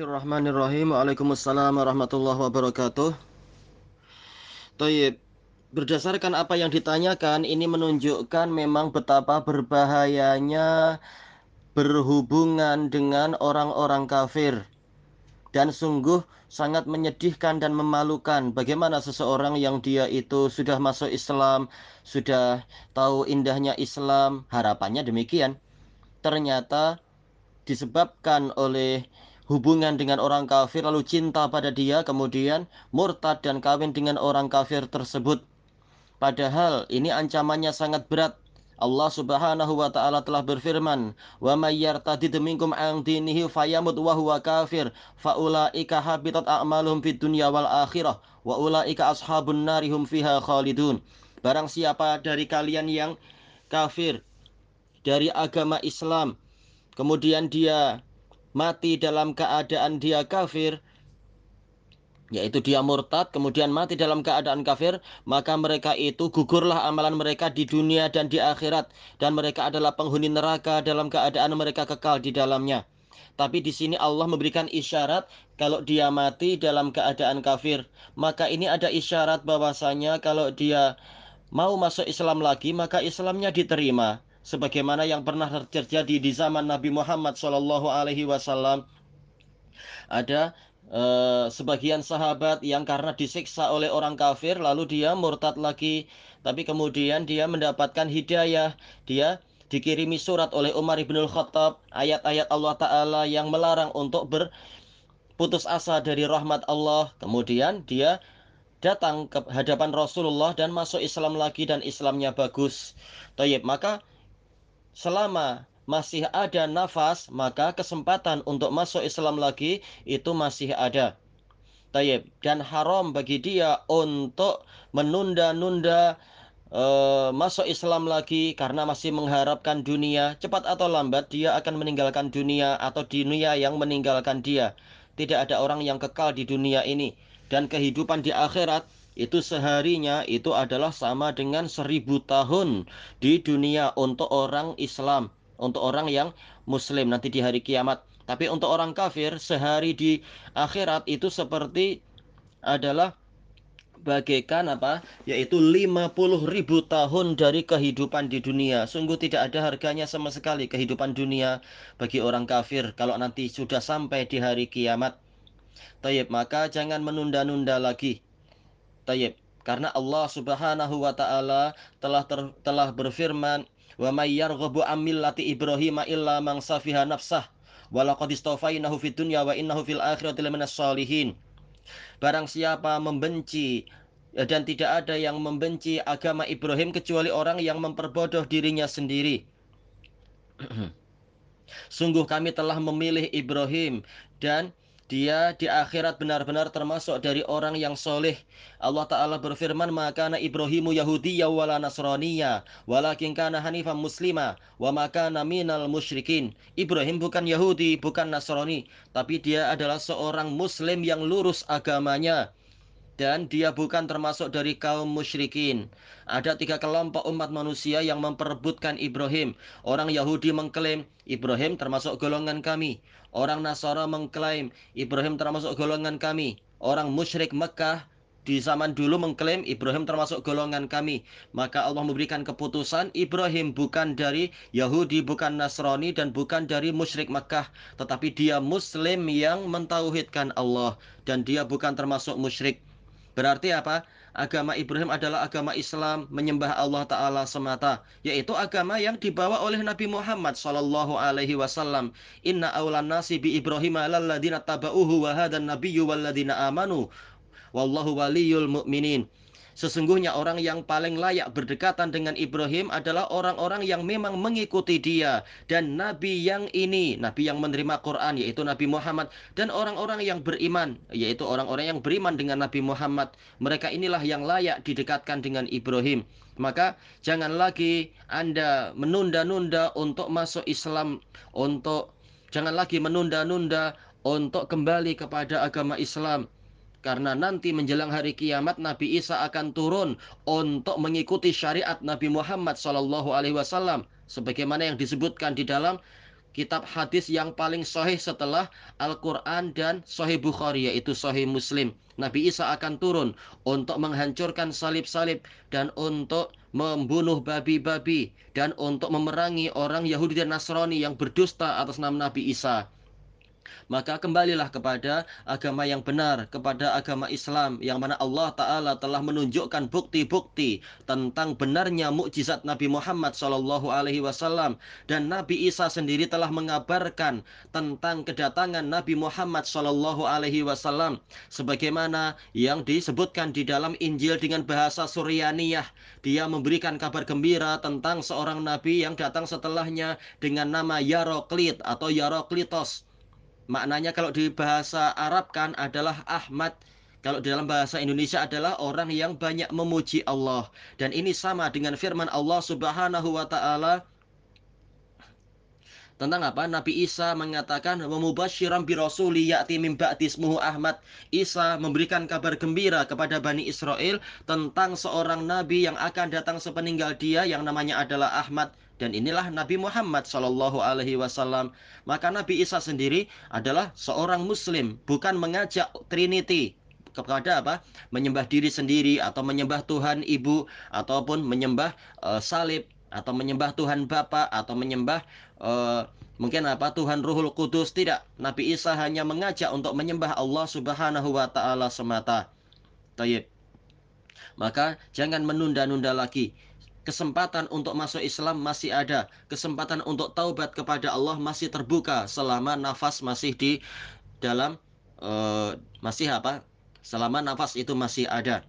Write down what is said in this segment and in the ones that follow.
Bismillahirrahmanirrahim. Waalaikumsalam warahmatullahi wabarakatuh. Toyib. Berdasarkan apa yang ditanyakan, ini menunjukkan memang betapa berbahayanya berhubungan dengan orang-orang kafir. Dan sungguh sangat menyedihkan dan memalukan bagaimana seseorang yang dia itu sudah masuk Islam, sudah tahu indahnya Islam, harapannya demikian. Ternyata disebabkan oleh hubungan dengan orang kafir lalu cinta pada dia kemudian murtad dan kawin dengan orang kafir tersebut. Padahal ini ancamannya sangat berat Allah Subhanahu wa taala telah berfirman, "Wa may yartadid minkum an dinihi fayamut wa huwa kafir, faulaika habitat a'maluhum fid dunya wal akhirah, wa ulaika ashabun narihum fiha khalidun." Barang siapa dari kalian yang kafir dari agama Islam, kemudian dia mati dalam keadaan dia kafir, yaitu dia murtad kemudian mati dalam keadaan kafir maka mereka itu gugurlah amalan mereka di dunia dan di akhirat. Dan mereka adalah penghuni neraka dalam keadaan mereka kekal di dalamnya. Tapi di sini Allah memberikan isyarat kalau dia mati dalam keadaan kafir. Maka ini ada isyarat bahwasanya kalau dia mau masuk Islam lagi maka Islamnya diterima sebagaimana yang pernah terjadi di zaman Nabi Muhammad SAW ada uh, sebagian sahabat yang karena disiksa oleh orang kafir lalu dia murtad lagi. Tapi kemudian dia mendapatkan hidayah. Dia dikirimi surat oleh Umar bin Khattab ayat-ayat Allah Ta'ala yang melarang untuk berputus asa dari rahmat Allah. Kemudian dia datang ke hadapan Rasulullah dan masuk Islam lagi dan Islamnya bagus. Maka selama masih ada nafas, maka kesempatan untuk masuk Islam lagi itu masih ada. Tayyib. Dan haram bagi dia untuk menunda-nunda uh, masuk Islam lagi karena masih mengharapkan dunia. Cepat atau lambat dia akan meninggalkan dunia atau dunia yang meninggalkan dia. Tidak ada orang yang kekal di dunia ini. Dan kehidupan di akhirat itu seharinya itu adalah sama dengan seribu tahun di dunia untuk orang Islam untuk orang yang muslim nanti di hari kiamat. Tapi untuk orang kafir sehari di akhirat itu seperti adalah bagaikan apa? Yaitu 50 ribu tahun dari kehidupan di dunia. Sungguh tidak ada harganya sama sekali kehidupan dunia bagi orang kafir kalau nanti sudah sampai di hari kiamat. Tayyib maka jangan menunda-nunda lagi Tayyib karena Allah Subhanahu wa taala telah ter, telah berfirman Wa may yarghabu an millati Ibrahim illa man safiha nafsah. Wa laqad istafainahu fid dunya wa innahu fil akhirati laminas solihin. Barang siapa membenci ya, dan tidak ada yang membenci agama Ibrahim kecuali orang yang memperbodoh dirinya sendiri. Sungguh kami telah memilih Ibrahim dan dia di akhirat benar-benar termasuk dari orang yang soleh. Allah Ta'ala berfirman, Maka na Ibrahimu Yahudiyya wala Nasraniya, walakin kana hanifan muslima, wa maka minal musyrikin. Ibrahim bukan Yahudi, bukan Nasrani, tapi dia adalah seorang muslim yang lurus agamanya dan dia bukan termasuk dari kaum musyrikin. Ada tiga kelompok umat manusia yang memperebutkan Ibrahim. Orang Yahudi mengklaim Ibrahim termasuk golongan kami. Orang Nasara mengklaim Ibrahim termasuk golongan kami. Orang musyrik Mekah di zaman dulu mengklaim Ibrahim termasuk golongan kami. Maka Allah memberikan keputusan Ibrahim bukan dari Yahudi, bukan Nasrani, dan bukan dari musyrik Mekah. Tetapi dia Muslim yang mentauhidkan Allah. Dan dia bukan termasuk musyrik. Berarti apa? Agama Ibrahim adalah agama Islam menyembah Allah Taala semata, yaitu agama yang dibawa oleh Nabi Muhammad Sallallahu Alaihi Wasallam. Inna awlan nasi bi Ibrahim ladina tabauhu wa hadan nabiyyu ladina amanu. Wallahu waliyul mu'minin. Sesungguhnya orang yang paling layak berdekatan dengan Ibrahim adalah orang-orang yang memang mengikuti dia dan nabi yang ini, nabi yang menerima Quran yaitu Nabi Muhammad dan orang-orang yang beriman yaitu orang-orang yang beriman dengan Nabi Muhammad. Mereka inilah yang layak didekatkan dengan Ibrahim. Maka jangan lagi Anda menunda-nunda untuk masuk Islam, untuk jangan lagi menunda-nunda untuk kembali kepada agama Islam karena nanti menjelang hari kiamat Nabi Isa akan turun untuk mengikuti syariat Nabi Muhammad Shallallahu Alaihi Wasallam, sebagaimana yang disebutkan di dalam kitab hadis yang paling sahih setelah Al-Quran dan Sahih Bukhari yaitu Sahih Muslim. Nabi Isa akan turun untuk menghancurkan salib-salib dan untuk membunuh babi-babi dan untuk memerangi orang Yahudi dan Nasrani yang berdusta atas nama Nabi Isa maka kembalilah kepada agama yang benar, kepada agama Islam yang mana Allah taala telah menunjukkan bukti-bukti tentang benarnya mukjizat Nabi Muhammad sallallahu alaihi wasallam dan Nabi Isa sendiri telah mengabarkan tentang kedatangan Nabi Muhammad sallallahu alaihi wasallam sebagaimana yang disebutkan di dalam Injil dengan bahasa Suryaniyah. Dia memberikan kabar gembira tentang seorang nabi yang datang setelahnya dengan nama Yaroklit atau Yaroklitos Maknanya kalau di bahasa Arab kan adalah Ahmad. Kalau di dalam bahasa Indonesia adalah orang yang banyak memuji Allah. Dan ini sama dengan firman Allah Subhanahu wa taala tentang apa? Nabi Isa mengatakan memubasyiran bi rasuli ya'ti min ba'di Ahmad. Isa memberikan kabar gembira kepada Bani Israel tentang seorang nabi yang akan datang sepeninggal dia yang namanya adalah Ahmad dan inilah Nabi Muhammad Shallallahu Alaihi Wasallam. Maka Nabi Isa sendiri adalah seorang Muslim, bukan mengajak Trinity kepada apa? Menyembah diri sendiri atau menyembah Tuhan Ibu ataupun menyembah uh, salib atau menyembah Tuhan Bapa atau menyembah uh, mungkin apa Tuhan Ruhul Kudus tidak. Nabi Isa hanya mengajak untuk menyembah Allah Subhanahu wa taala semata. Tayyib. Maka jangan menunda-nunda lagi kesempatan untuk masuk Islam masih ada, kesempatan untuk taubat kepada Allah masih terbuka selama nafas masih di dalam uh, masih apa? Selama nafas itu masih ada.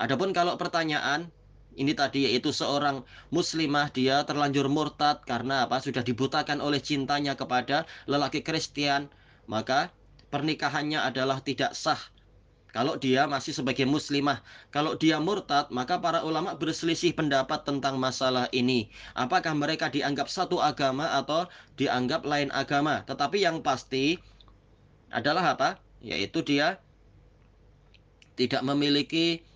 Adapun kalau pertanyaan ini tadi yaitu seorang muslimah dia terlanjur murtad karena apa? Sudah dibutakan oleh cintanya kepada lelaki Kristen, maka pernikahannya adalah tidak sah kalau dia masih sebagai muslimah, kalau dia murtad, maka para ulama berselisih pendapat tentang masalah ini. Apakah mereka dianggap satu agama atau dianggap lain agama? Tetapi yang pasti adalah apa? Yaitu dia tidak memiliki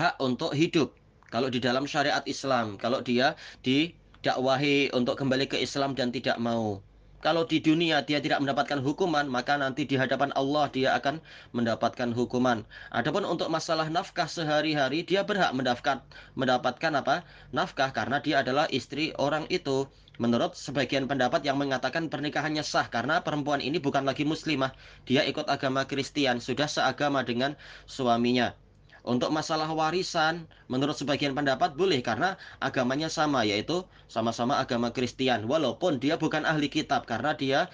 hak untuk hidup. Kalau di dalam syariat Islam, kalau dia didakwahi untuk kembali ke Islam dan tidak mau kalau di dunia dia tidak mendapatkan hukuman, maka nanti di hadapan Allah dia akan mendapatkan hukuman. Adapun untuk masalah nafkah sehari-hari, dia berhak mendapatkan mendapatkan apa? Nafkah karena dia adalah istri orang itu. Menurut sebagian pendapat yang mengatakan pernikahannya sah karena perempuan ini bukan lagi muslimah, dia ikut agama Kristen, sudah seagama dengan suaminya. Untuk masalah warisan, menurut sebagian pendapat boleh karena agamanya sama yaitu sama-sama agama Kristen. Walaupun dia bukan ahli kitab karena dia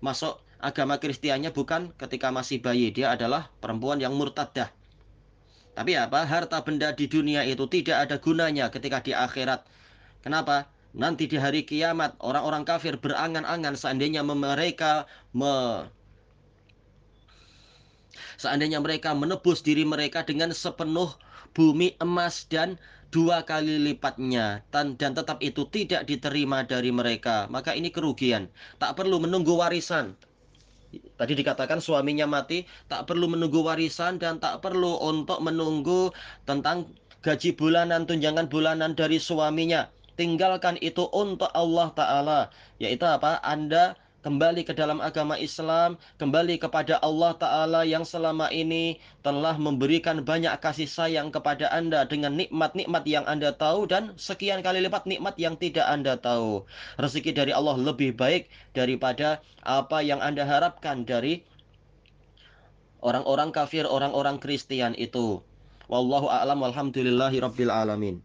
masuk agama Kristiannya bukan ketika masih bayi, dia adalah perempuan yang murtadah. Tapi apa? Harta benda di dunia itu tidak ada gunanya ketika di akhirat. Kenapa? Nanti di hari kiamat orang-orang kafir berangan-angan seandainya mereka me Seandainya mereka menebus diri mereka dengan sepenuh bumi emas dan dua kali lipatnya dan, tetap itu tidak diterima dari mereka, maka ini kerugian. Tak perlu menunggu warisan. Tadi dikatakan suaminya mati, tak perlu menunggu warisan dan tak perlu untuk menunggu tentang gaji bulanan, tunjangan bulanan dari suaminya. Tinggalkan itu untuk Allah Ta'ala. Yaitu apa? Anda kembali ke dalam agama Islam, kembali kepada Allah Ta'ala yang selama ini telah memberikan banyak kasih sayang kepada Anda dengan nikmat-nikmat yang Anda tahu dan sekian kali lipat nikmat yang tidak Anda tahu. Rezeki dari Allah lebih baik daripada apa yang Anda harapkan dari orang-orang kafir, orang-orang Kristen itu. Wallahu a'lam walhamdulillahi rabbil alamin.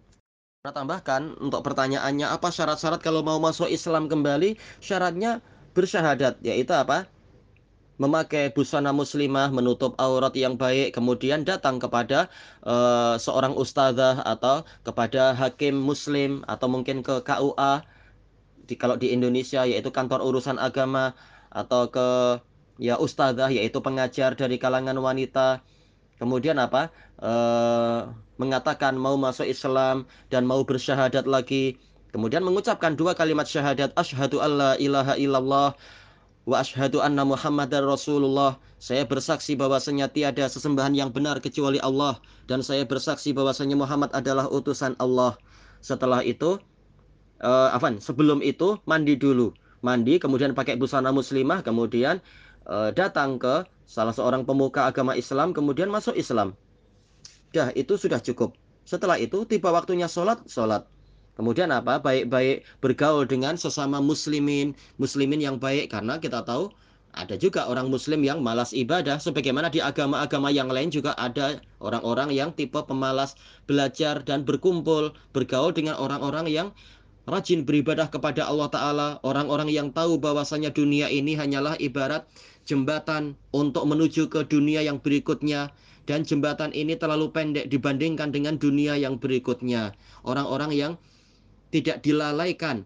Tambahkan untuk pertanyaannya apa syarat-syarat kalau mau masuk Islam kembali? Syaratnya bersyahadat yaitu apa? memakai busana muslimah menutup aurat yang baik kemudian datang kepada uh, seorang ustazah atau kepada hakim muslim atau mungkin ke KUA di kalau di Indonesia yaitu kantor urusan agama atau ke ya ustazah yaitu pengajar dari kalangan wanita. Kemudian apa? Uh, mengatakan mau masuk Islam dan mau bersyahadat lagi kemudian mengucapkan dua kalimat syahadat asyhadu alla ilaha illallah Wa ashadu anna Muhammadar Rasulullah. Saya bersaksi bahwasanya tiada sesembahan yang benar kecuali Allah dan saya bersaksi bahwasanya Muhammad adalah utusan Allah. Setelah itu uh, afan, sebelum itu mandi dulu. Mandi kemudian pakai busana muslimah kemudian uh, datang ke salah seorang pemuka agama Islam kemudian masuk Islam. Dah itu sudah cukup. Setelah itu tiba waktunya sholat, sholat. Kemudian apa? Baik-baik bergaul dengan sesama muslimin, muslimin yang baik karena kita tahu ada juga orang muslim yang malas ibadah sebagaimana di agama-agama yang lain juga ada orang-orang yang tipe pemalas belajar dan berkumpul, bergaul dengan orang-orang yang rajin beribadah kepada Allah taala, orang-orang yang tahu bahwasanya dunia ini hanyalah ibarat jembatan untuk menuju ke dunia yang berikutnya dan jembatan ini terlalu pendek dibandingkan dengan dunia yang berikutnya. Orang-orang yang tidak dilalaikan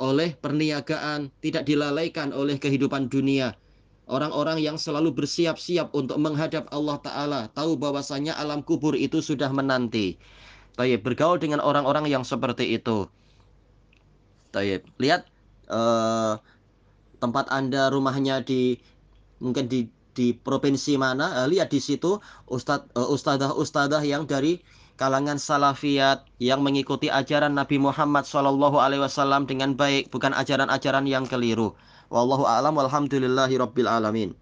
oleh perniagaan, tidak dilalaikan oleh kehidupan dunia. Orang-orang yang selalu bersiap-siap untuk menghadap Allah Ta'ala, tahu bahwasanya alam kubur itu sudah menanti. Tayyip, bergaul dengan orang-orang yang seperti itu. Tayyip, lihat uh, tempat Anda rumahnya di mungkin di di provinsi mana, uh, lihat di situ ustadz uh, ustadzah-ustadzah yang dari kalangan salafiyat yang mengikuti ajaran Nabi Muhammad Shallallahu Alaihi Wasallam dengan baik, bukan ajaran-ajaran yang keliru. Wallahu a'lam walhamdulillahi alamin.